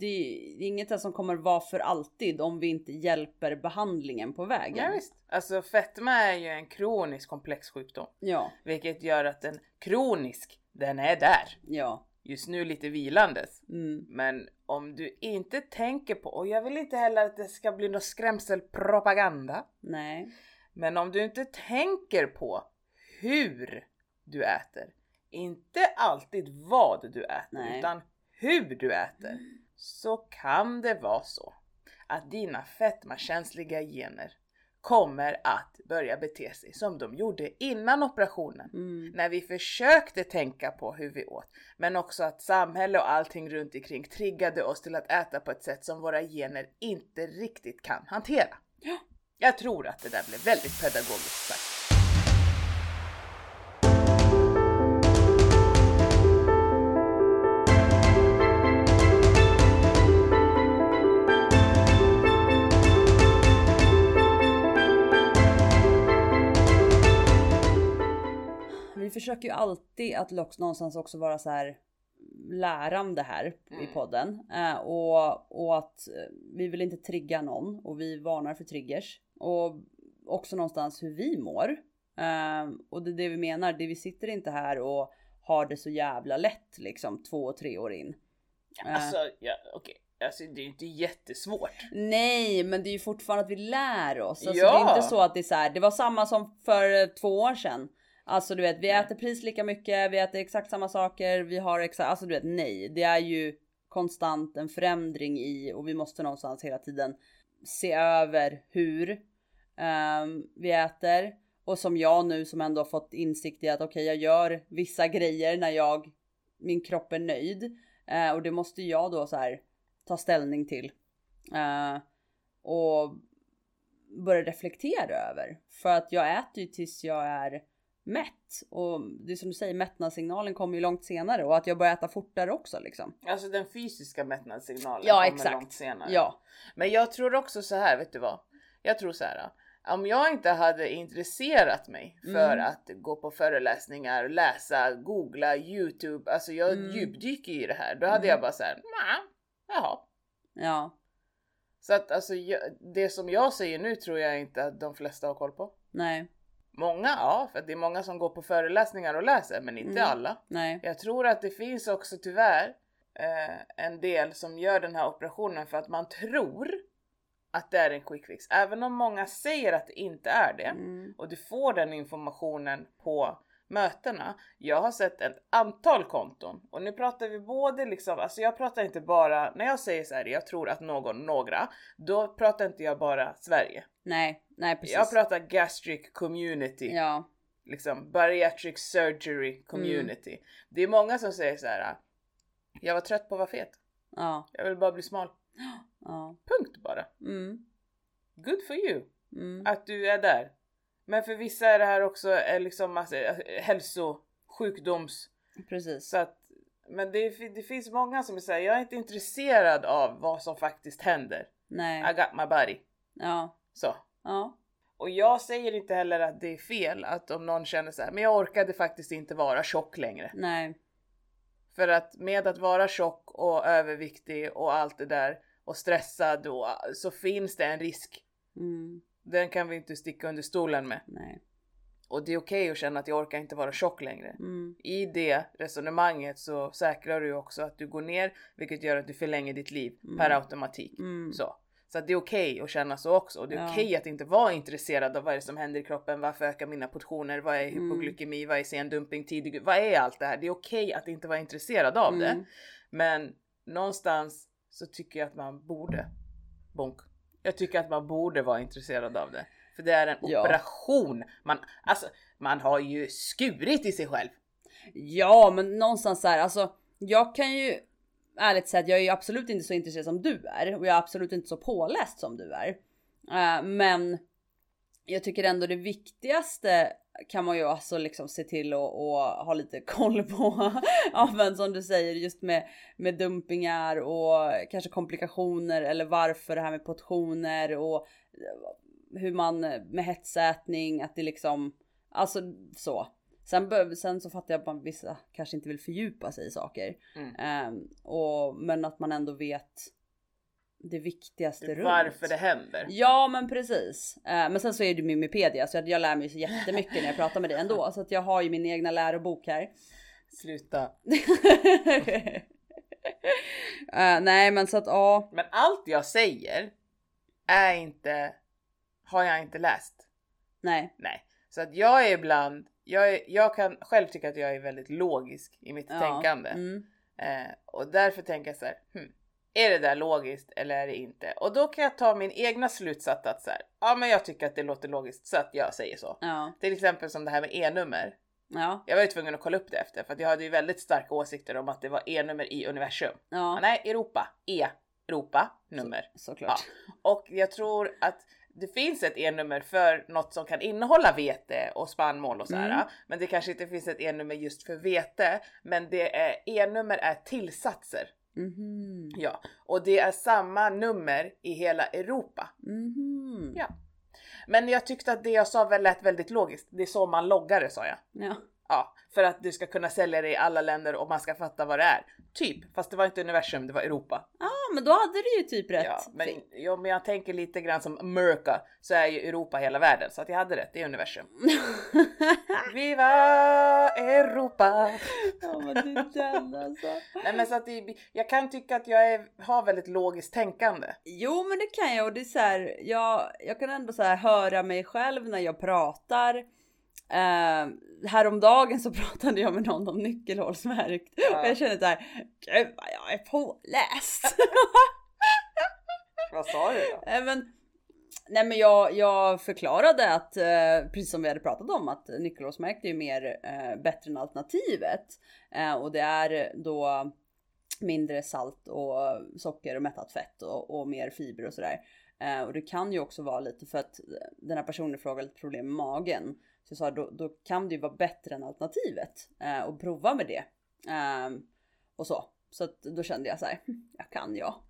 är, det är inget som kommer vara för alltid om vi inte hjälper behandlingen på vägen. Ja, visst. Alltså fetma är ju en kronisk komplex sjukdom. Ja, Vilket gör att den kronisk, den är där. ja. Just nu lite vilandes. Mm. Men om du inte tänker på, och jag vill inte heller att det ska bli någon skrämselpropaganda. Nej. Men om du inte tänker på hur du äter, inte alltid vad du äter, Nej. utan hur du äter, så kan det vara så att dina fetmakänsliga gener kommer att börja bete sig som de gjorde innan operationen. Mm. När vi försökte tänka på hur vi åt, men också att samhälle och allting runt omkring triggade oss till att äta på ett sätt som våra gener inte riktigt kan hantera. Ja. Jag tror att det där blev väldigt pedagogiskt sagt. Försöker ju alltid att lox någonstans också vara så här lärande här i Mm. podden eh, och, och att eh, vi vill inte trigga någon och vi varnar för triggers och också någonstans hur vi mår. Eh, och det är det vi menar, det vi sitter inte här och har det så jävla lätt liksom två och tre år in. Eh, Alltså, ja, okej. Alltså det är ju inte jättesvårt. Nej, men det är ju fortfarande att vi lär oss. Alltså, Ja. Det är inte så att det är så här. Det var samma som för två år sedan. Alltså du vet, vi äter precis lika mycket, vi äter exakt samma saker, vi har exakt, alltså du vet nej, det är ju konstant en förändring i och vi måste någonstans hela tiden se över hur ehm, vi äter. Och som jag nu som ändå har fått insikt i att okej, jag gör vissa grejer när jag, min kropp är nöjd. Eh, och det måste jag då så här ta ställning till. Eh, och börja reflektera över. För att jag äter ju tills jag är mätt. Och det är som du säger, mättnadssignalen kommer ju långt senare och att jag börjar äta fortare också liksom. Alltså den fysiska mättnadssignalen Ja, kommer exakt. långt senare. Ja. Men jag tror också så här, vet du vad? Jag tror så här. Om jag inte hade intresserat mig för Mm. att gå på föreläsningar, läsa, googla, youtube, alltså jag Mm. djupdyker i det här. Då hade Mm. jag bara så här, "Nja, jaha. Ja. Så att alltså jag, det som jag säger nu tror jag inte att de flesta har koll på. Nej. Många, ja, för det är många som går på föreläsningar och läser, men inte Mm. alla. Nej. Jag tror att det finns också tyvärr eh, en del som gör den här operationen för att man tror att det är en quick fix. Även om många säger att det inte är det Mm. och du får den informationen på mötena. Jag har sett ett antal konton och nu pratar vi både liksom, alltså jag pratar inte bara, när jag säger så här, jag tror att någon, några, då pratar inte jag bara Sverige. Nej. Nej precis. Jag pratar gastric community Ja. liksom bariatric surgery community. Det är många som säger så här. Jag var trött på att vara fet. Ja. Jag vill bara bli smal. Ja. Punkt bara. Mm. Good for you Mm. att du är där. Men för vissa är det här också är liksom alltså, hälso, sjukdoms, Precis. så att men det, det finns många som säger jag är inte intresserad av vad som faktiskt händer. Nej. I got my body. Ja. Så. Ja. Och jag säger inte heller att det är fel att om någon känner så här, men jag orkade faktiskt inte vara tjock längre. Nej. För att med att vara tjock och överviktig och allt det där och stressad och, så finns det en risk. Mm. Den kan vi inte sticka under stolen med. Nej. Och det är okej att känna att jag orkar inte vara tjock längre. Mm. I det resonemanget så säkrar du också att du går ner, vilket gör att du förlänger ditt liv per automatik. Mm. Så. Så att det är okej att känna så också. Och det är Ja. okej att inte vara intresserad av vad är det som händer i kroppen, varför ökar mina portioner, vad är Mm. hypoglykemi, vad är sendumping, tidig, vad är allt det här? Det är okej att inte vara intresserad av det. Mm. Men någonstans så tycker jag att man borde, bonk. Jag tycker att man borde vara intresserad av det. För det är en Ja. operation. Man, alltså, man har ju skurit i sig själv. Ja, men någonstans så här, alltså jag kan ju ärligt sagt jag är ju absolut inte så intresserad som du är och jag är absolut inte så påläst som du är. Eh, men jag tycker ändå det viktigaste kan man ju alltså liksom se till att och ha lite koll på. ja men som du säger just med, med dumpingar och kanske komplikationer eller varför det här med portioner och hur man med hetsätning att det liksom alltså så. Sen, sen så fattar jag att man, vissa kanske inte vill fördjupa sig i saker. Mm. Ehm, och, men att man ändå vet det viktigaste runt. Varför det händer. Ja men precis. Eh, men sen så är det Mimipedia så jag, jag lär mig så jättemycket när jag pratar med dig ändå. Så att jag har ju min egna lärobok här. Sluta. Eh, nej men så att ja. Men allt jag säger är inte, har jag inte läst. Nej. Nej. Så att jag är ibland, jag, är, jag kan själv tycka att jag är väldigt logisk i mitt Ja. tänkande. Mm. Eh, och därför tänker jag så här, hmm, är det där logiskt eller är det inte? Och då kan jag ta min egna slutsats att så här, ja men jag tycker att det låter logiskt så att jag säger så. Ja. Till exempel som det här med e-nummer. Ja. Jag var ju tvungen att kolla upp det efter för jag hade ju väldigt starka åsikter om att det var e-nummer i universum. Ja. Nej, Europa. E. Europa. Nummer. Såklart. Och jag tror att det finns ett e-nummer för något som kan innehålla vete och spannmål och så här. Mm. Men det kanske inte finns ett e-nummer just för vete. Men det är e-nummer är tillsatser. Mhm. Ja, och det är samma nummer i hela Europa. Mhm. Ja. Men jag tyckte att det jag sa väl lät väldigt logiskt. Det är så man loggar det sa jag. Ja. Ja, för att du ska kunna sälja det i alla länder och man ska fatta vad det är. Typ, fast det var inte universum, det var Europa. Ah, men då hade du ju typ rätt. Ja, men om jag tänker lite grann som America så är ju Europa hela världen. Så att jag hade rätt, det är universum. Viva Europa! ja men det är den alltså. Nej men så att det, jag kan tycka att jag är, har väldigt logiskt tänkande. Jo men det kan jag och det är så här, jag, jag kan ändå så här höra mig själv när jag pratar. Uh, häromdagen så pratade jag med någon om nyckelhålsverk Ja. och jag kände så här, gud vad jag är påläst. Vad sa du då? Eh, men, nej men jag, jag förklarade att, eh, precis som vi hade pratat om, att nyckelhålsmärkt är ju mer eh, bättre än alternativet. Eh, och det är då mindre salt och socker och mättat fett och, och mer fiber och sådär. Eh, och det kan ju också vara lite för att den här personen frågade lite problem med magen. Så jag sa då, då kan det ju vara bättre än alternativet eh, och prova med det. Eh, och så. Så att då kände jag så här, "Hm, jag kan jag.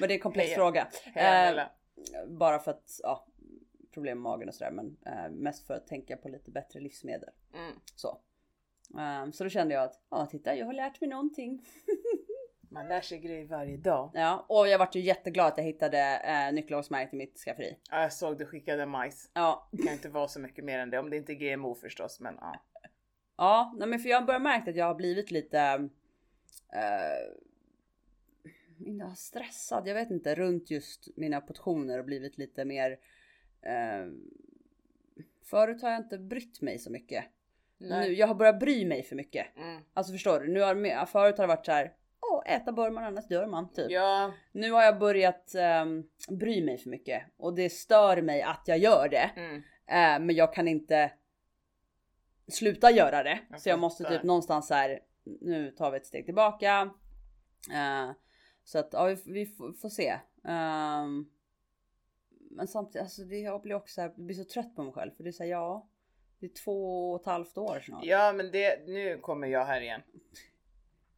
Men det är en komplex Heja. fråga. Heja, Eh, bara för att, ja, problem med magen och sådär. Men eh, mest för att tänka på lite bättre livsmedel. Mm. Så. Eh, så då kände jag att, ja titta jag har lärt mig någonting. Man lär sig grejer varje dag. Ja, och jag vart ju jätteglad att jag hittade eh, nyckelhålsmärkt i mitt skafferi. Ja, jag såg du skickade majs. Ja, Det kan inte vara så mycket mer än det. Om det inte är GMO förstås, men ja. ja, nej, men för jag har börjat märka att jag har blivit lite eh, inte stressad, jag vet inte, runt just mina portioner och blivit lite mer eh, Förut har jag inte brytt mig så mycket. Nu, jag har börjat bry mig för mycket. Mm. Alltså förstår du? Nu har, förut har det varit så här. Åh, äta bör man annars dör man typ. Ja, Nu har jag börjat um, bry mig för mycket och det stör mig att jag gör det. mm. Eh, men jag kan inte sluta göra det. Jag så jag måste typ någonstans så här. Nu tar vi ett steg tillbaka. Eh, så att ja, vi, vi får, se. Ehm, men samtidigt, alltså det, jag blir också så här, blir så trött på mig själv för det är så här, ja. Det är två och ett halvt år snart. ja, men det, nu kommer jag här igen.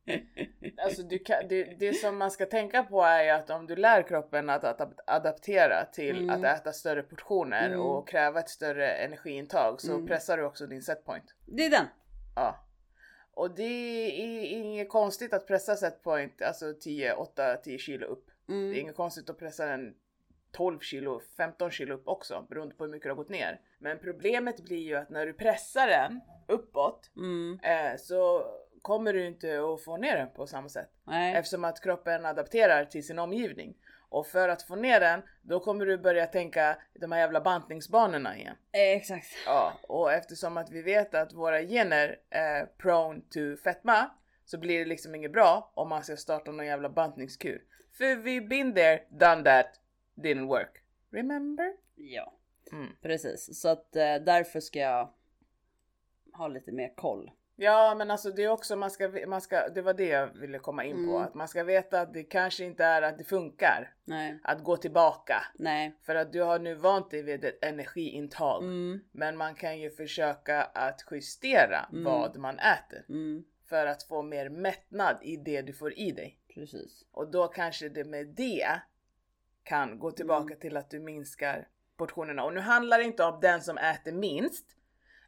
Alltså kan, det, det som man ska tänka på är ju att om du lär kroppen att, att adaptera till Mm. att äta större portioner Mm. och kräva ett större energiintag så Mm. pressar du också din setpoint. Det är den. Ja. Och det är inget konstigt att pressa setpoint, alltså 10, 8, 10 kilo upp. Det är Mm. inget konstigt att pressa den 12 kilo, 15 kilo upp också beroende på hur mycket du har gått ner. Men problemet blir ju att när du pressar den uppåt Mm. eh, så kommer du inte att få ner den på samma sätt. Nej. Eftersom att kroppen adapterar till sin omgivning. Och för att få ner den, då kommer du börja tänka de här jävla bantningsbanorna igen. Eh, Exakt. Ja, och eftersom att vi vet att våra gener är prone to fetma så blir det liksom inget bra om man ska starta någon jävla bantningskur. För vi been there, done that, didn't work. Remember? Ja, Mm. precis. Så att eh, därför ska jag ha lite mer koll. Ja men alltså det är också man ska, man ska, det var det jag ville komma in på. Mm. Att man ska veta att det kanske inte är att det funkar Nej, att gå tillbaka. nej. För att du har nu vant dig vid ett energiintag. Mm, Men man kan ju försöka att justera Mm. vad man äter. mm, För att få mer mättnad i det du får i dig. precis. Och då kanske det med det kan gå tillbaka Mm. till att du minskar portionerna. Och nu handlar det inte om den som äter minst.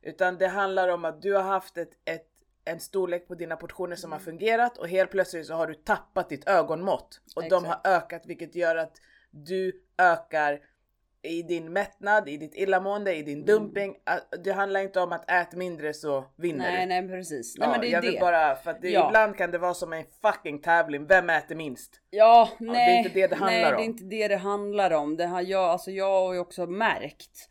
Utan det handlar om att du har haft ett, ett, en storlek på dina portioner som har Mm. fungerat och helt plötsligt så har du tappat ditt ögonmått. Och de har Exakt. ökat vilket gör att du ökar i din mättnad, i ditt illamående, i din dumping. Att- Det handlar inte om att ät mindre så vinner Mm. Nej, du. nej precis. Nej Ja, men det är jag det. vill bara, för att det, Ja. ibland kan det vara som en fucking tävling, vem äter minst? Ja, det är nej. inte det det handlar nej, om. det är inte det det handlar om. Det har jag, alltså jag har ju också märkt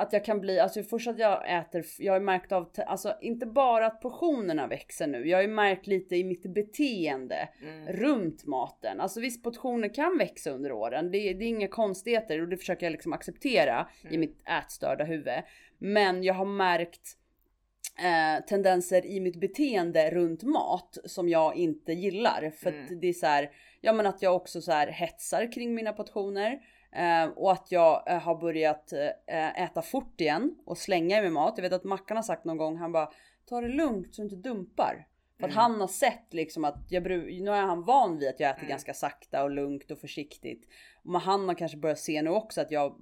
att jag kan bli, alltså först att jag äter, jag har märkt av, alltså inte bara att portionerna växer nu. Jag har ju märkt lite i mitt beteende Mm. runt maten. Alltså visst portioner kan växa under åren. Det, det är inga konstigheter och det försöker jag liksom acceptera i Mm. mitt ätstörda huvud. Men jag har märkt eh, tendenser i mitt beteende runt mat som jag inte gillar. För Mm. att det är så här, ja men att jag också så här hetsar kring mina portioner. Eh, och att jag eh, har börjat eh, äta fort igen och slänga i mig mat. Jag vet att Mackan har sagt någon gång, han bara ta det lugnt så du inte dumpar. För att Mm. han har sett liksom att jag nu är han van vid att jag äter Mm. ganska sakta och lugnt och försiktigt. Men han har kanske börjat se nu också att jag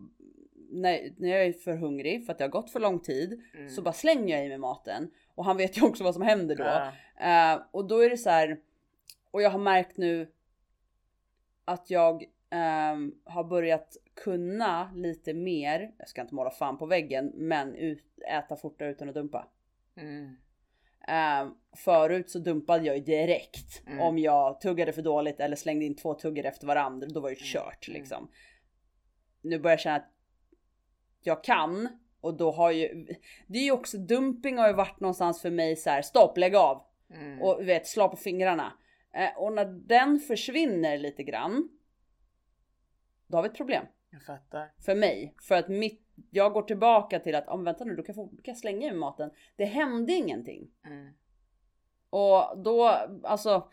när, när jag är för hungrig för att det har gått för lång tid Mm. så bara slänger jag i mig maten. Och han vet ju också vad som händer då. Ja. Eh, och då är det så här. Och jag har märkt nu att jag ehm, har börjat kunna lite mer. Jag ska inte måla fan på väggen, men ut, äta fortare utan att dumpa. Mm. Ehm, förut så dumpade jag ju direkt Mm. om jag tuggade för dåligt eller slängde in två tuggor efter varandra. Då var det ju kört Mm. liksom. Nu börjar jag känna att jag kan och då har ju det är ju också dumping har ju varit någonstans för mig så här stopp lägg av Mm. och vet slå på fingrarna. Eh, och när den försvinner lite grann. Då har vi ett problem Jag fattar. för mig för att mitt jag går tillbaka till att om vänta nu, då kan jag, då kan jag slänga i mig maten. Det hände ingenting. Mm. Och då, alltså.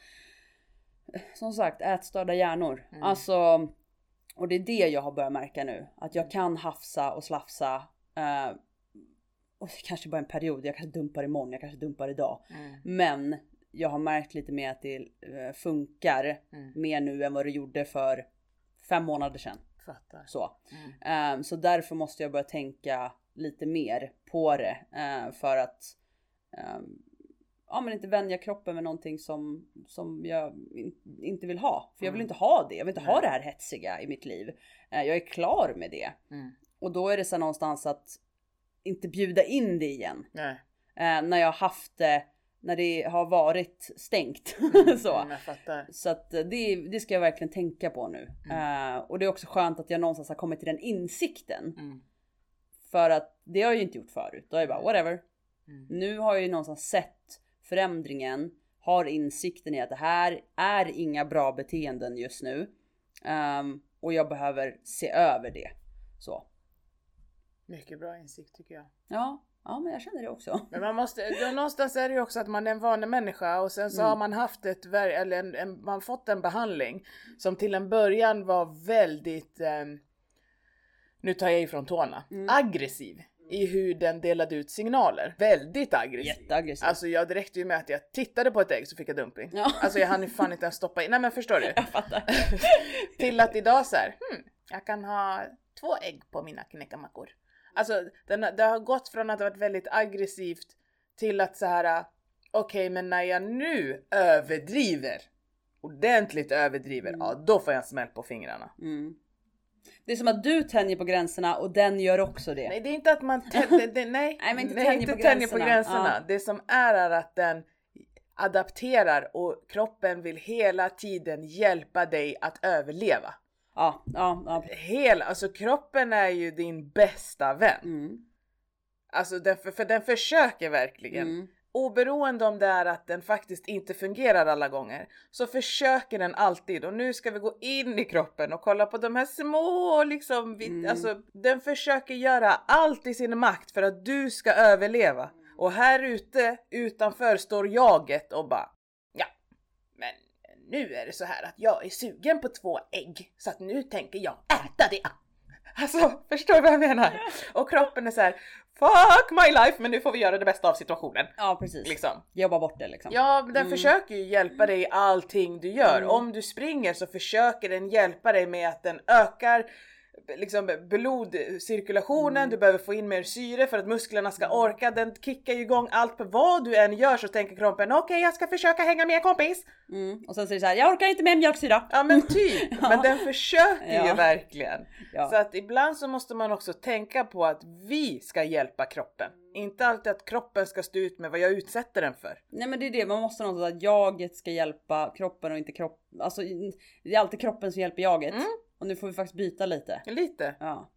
Som sagt, ätstörda hjärnor. Mm. Alltså. Och det är det jag har börjat märka nu. Att jag kan hafsa och slafsa. Eh, och kanske bara en period. Jag kanske dumpar imorgon, jag kanske dumpar idag. Mm. Men jag har märkt lite mer att det eh, funkar Mm. mer nu än vad det gjorde för fem månader sedan. Fattar. Så. Mm. Ehm, så därför måste jag börja tänka lite mer på det. eh, för att ehm, ja, men inte vänja kroppen med någonting som, som jag in, inte vill ha. För jag vill Mm. inte ha det. Jag vill inte ha det här hetsiga i mitt liv. Jag är klar med det. Mm. Och då är det så någonstans att inte bjuda in det igen. Eh, när jag har haft det, när det har varit stängt. Mm. så. Mm. Så att eh, det, det ska jag verkligen tänka på nu. Mm. Eh, och det är också skönt att jag någonstans har kommit till den insikten. Mm. För att det har jag ju inte gjort förut. Då är jag bara whatever. Mm. Nu har jag ju någonstans sett förändringen. Har insikten i att det här är inga bra beteenden just nu. Ehm, och jag behöver se över det. Så. Mycket bra insikt tycker jag. Ja, ja men jag känner det också. Men man måste, någonstans är det ju också att man är en vanlig människa och sen så Mm. har man haft ett, eller en, en, man fått en behandling som till en början var väldigt, ehm, nu tar jag ifrån tårna, Mm. aggressiv. i hur den delade ut signaler. Väldigt aggressiv. Jätteaggressiv. Alltså jag räckte ju med att jag tittade på ett ägg så fick jag dumping. Ja. Alltså jag hann ju fan inte ens stoppa in. Nej men förstår du? Jag fattar. Till att idag så här, hmm, jag kan ha två ägg på mina knäckamackor. Alltså den, det har gått från att ha varit väldigt aggressivt till att så här, okej men när jag nu överdriver, ordentligt överdriver, Mm. ja då får jag en smäll på fingrarna. Mm. Det är som att du tänjer på gränserna och den gör också det. Nej det är inte att man tä- det, det, nej, Nej, men inte nej, tänjer inte på tänjer på gränserna. gränserna. Ja. Det som är är att den adapterar och kroppen vill hela tiden hjälpa dig att överleva. Ja, ja, ja. Hela, alltså kroppen är ju din bästa vän. Mm. Alltså den, för, för den försöker verkligen. Mm. Oberoende om det är att den faktiskt inte fungerar alla gånger så försöker den alltid och nu ska vi gå in i kroppen och kolla på de här små liksom, vi, Mm. alltså den försöker göra allt i sin makt för att du ska överleva. Och här ute utanför står jaget och bara nu är det så här att jag är sugen på två ägg så att nu tänker jag äta det. Alltså, förstår du vad jag menar? Och kroppen är så här Fuck my life men nu får vi göra det bästa av situationen. ja precis. Liksom. Jobba bort det liksom. Ja, men den Mm. försöker ju hjälpa dig i allting du gör. Mm. Om du springer så försöker den hjälpa dig med att den ökar liksom blodcirkulationen, Mm. du behöver få in mer syre för att musklerna ska orka. Den kickar ju igång allt på vad du än gör så tänker kroppen okej jag ska försöka hänga med kompis. Mm. Och sen säger det så här, jag orkar inte med mjölksyra. Ja men typ, Ja. men den försöker ju Ja. verkligen. Ja. Så att ibland så måste man också tänka på att vi ska hjälpa kroppen. Inte alltid att kroppen ska stå ut med vad jag utsätter den för. Nej men det är det, man måste någonstans att jaget ska hjälpa kroppen och inte kropp. Alltså det är alltid kroppen som hjälper jaget. Mm. Och nu får vi faktiskt byta lite. Lite. Ja.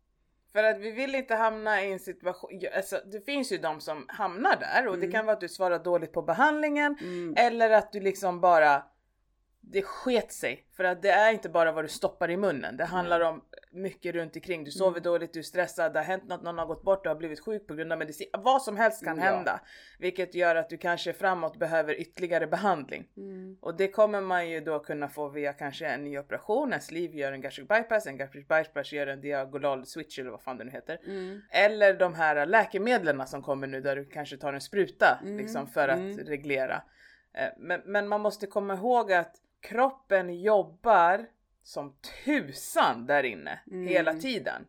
För att vi vill inte hamna i en situation, alltså, det finns ju de som hamnar där och det Mm. kan vara att du svarar dåligt på behandlingen Mm. eller att du liksom bara det sket sig. För att det är inte bara vad du stoppar i munnen. Det handlar om mycket runt omkring. Du sover Mm. dåligt, du är stressad, det har hänt något, någon har gått bort, du har blivit sjuk på grund av medicin. Vad som helst kan Ja. hända. Vilket gör att du kanske framåt behöver ytterligare behandling. Mm. Och det kommer man ju då kunna få via kanske en ny operation, en sleeve gör en gastric bypass, en gastric bypass gör en diagonal switch eller vad fan det nu heter. Mm. Eller de här läkemedlen som kommer nu där du kanske tar en spruta Mm, liksom för att mm. reglera. Eh, Men, men man måste komma ihåg att kroppen jobbar som tusan där inne Mm. hela tiden.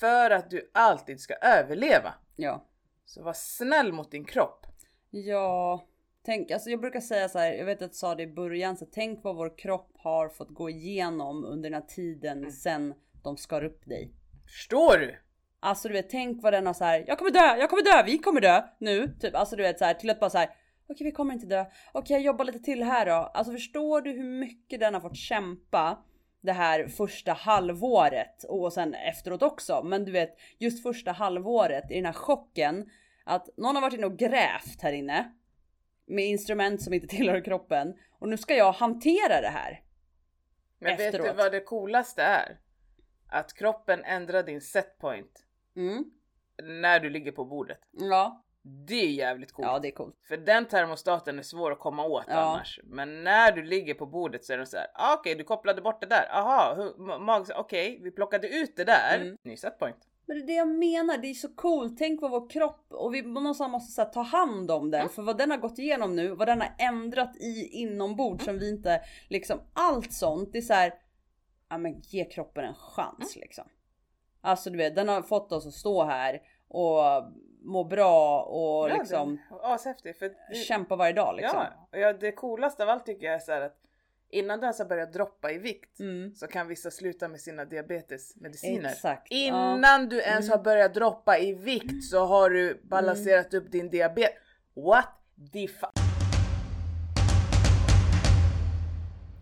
För att du alltid ska överleva. Ja. Så var snäll mot din kropp. Ja, tänk, alltså jag brukar säga så här, jag vet att jag sa det i början, så tänk vad vår kropp har fått gå igenom under den här tiden Mm. sen de skar upp dig. Förstår du? Alltså du vet, tänk vad den har så här. jag kommer dö, jag kommer dö, vi kommer dö nu. Typ, alltså du vet så här, till att bara så här. okej vi kommer inte dö, okej jag jobbar lite till här då. Alltså förstår du hur mycket den har fått kämpa det här första halvåret och sen efteråt också. Men du vet, just första halvåret i den här chocken att någon har varit inne och grävt här inne med instrument som inte tillhör kroppen och nu ska jag hantera det här. Men vet du Efteråt. vad det coolaste är? Att kroppen ändrar din setpoint Mm. när du ligger på bordet. Ja, Det är jävligt coolt. ja det är coolt. För den termostaten är svår att komma åt Ja. annars. Men när du ligger på bordet så är den så här. Ah, okej, du kopplade bort det där. Aha, mag... okej, vi plockade ut det där. Mm. Ny setpoint. Men det är det jag menar, det är så coolt. Tänk på vår kropp och vi någonstans måste så här, ta hand om den. För vad den har gått igenom nu, vad den har ändrat i inombords som vi inte liksom allt sånt. Det är så här. Ja men ge kroppen en chans liksom. Alltså du vet, den har fått oss att stå här och må bra och Ja, liksom Ashäftig. För det, kämpa varje dag liksom. ja, ja, det coolaste av allt tycker jag är så här att innan du ens har börjat droppa i vikt Mm. så kan vissa sluta med sina diabetesmediciner. Exakt. ja. Innan du ens Mm. har börjat droppa i vikt så har du balanserat upp din diabetes. What the fuck?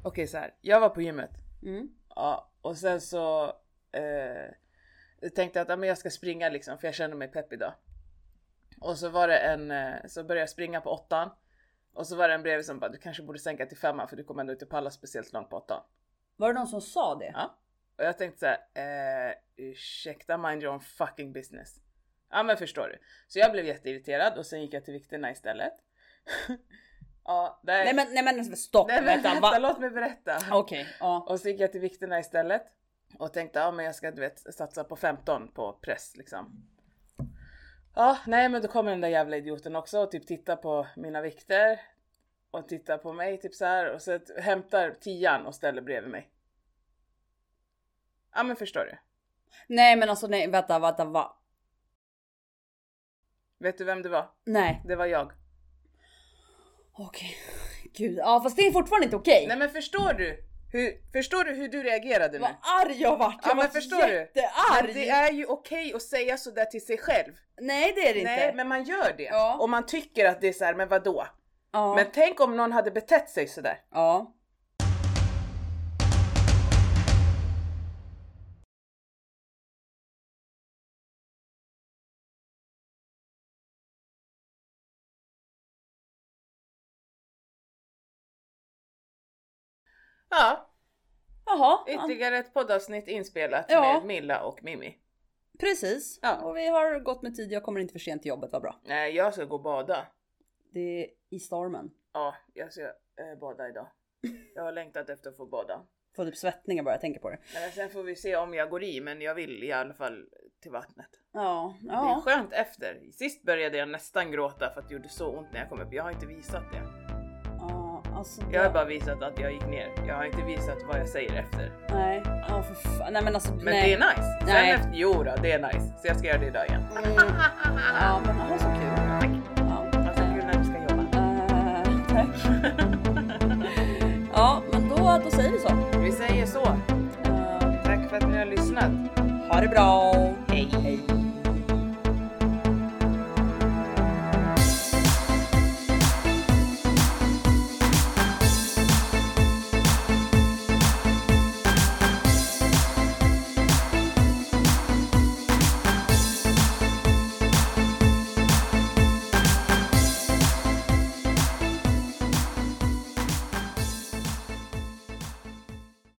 Okej så här. jag var på gymmet. Mm. Ja, och sen så eh, tänkte jag att ja, men jag ska springa liksom för jag känner mig pepp idag. Och så var det en, eh, så började jag springa på åttan. Och så var det en bredvid som bara du kanske borde sänka till femman för du kommer ändå inte palla speciellt långt på åttan. Var det någon som sa det? Ja. Och jag tänkte så här, eh, ursäkta mind your own fucking business. Ja men förstår du. Så jag blev jätteirriterad och sen gick jag till vikterna istället. ja, där... Nej men, nej men stopp! Nej men vänta, vänta, låt mig berätta. Okej, ja. Och så gick jag till vikterna istället och tänkte ja men jag ska du vet satsa på 15 på press liksom. Ja, nej men då kommer den där jävla idioten också och typ tittar på mina vikter och tittar på mig typ så här och så hämtar tian och ställer bredvid mig. Ja men förstår du? Nej men alltså nej vänta vänta va? Vet du vem det var? Nej. Det var jag. Okej. Gud, ja fast det är fortfarande inte okej. Nej men förstår du? Hur, förstår du hur du reagerade nu? Vad arg jag vart! Jag Ja men förstår du? jättearg! Men det är ju okej att säga sådär till sig själv. Nej det är det inte. Nej men man gör det. Ja. Och man tycker att det är så här, men vadå? ja. Men tänk om någon hade betett sig sådär. ja. Ja, Jaha. ytterligare ett poddavsnitt inspelat Ja. med Milla och Mimmi. Precis. Ja. Och vi har gått med tid. Jag kommer inte för sent till jobbet. Vad bra. Nej, jag ska gå och bada. Det är i stormen. Ja, jag ska eh, bada idag. Jag har längtat efter att få bada. Får typ svettningar bara jag tänker på det. Men sen får vi se om jag går i, men jag vill i alla fall till vattnet. Ja. Det är Ja. skönt efter. Sist började jag nästan gråta för att det gjorde så ont när jag kom upp. Jag har inte visat det. Alltså. Jag har bara visat att jag gick ner. Jag har inte visat vad jag säger efter. Nej. Ja för fan. Nej men alltså. Men nej. det är nice. Sen Nej. efter, jo då, det är nice. Så jag ska göra det idag igen. Mm. Ja men ha så kul. Ja. Alltså kul när du ska jobba. Eh, tack. ja men då, då säger vi så. Vi säger så. Eh, Tack för att ni har lyssnat. ha det bra. Hej. Hej.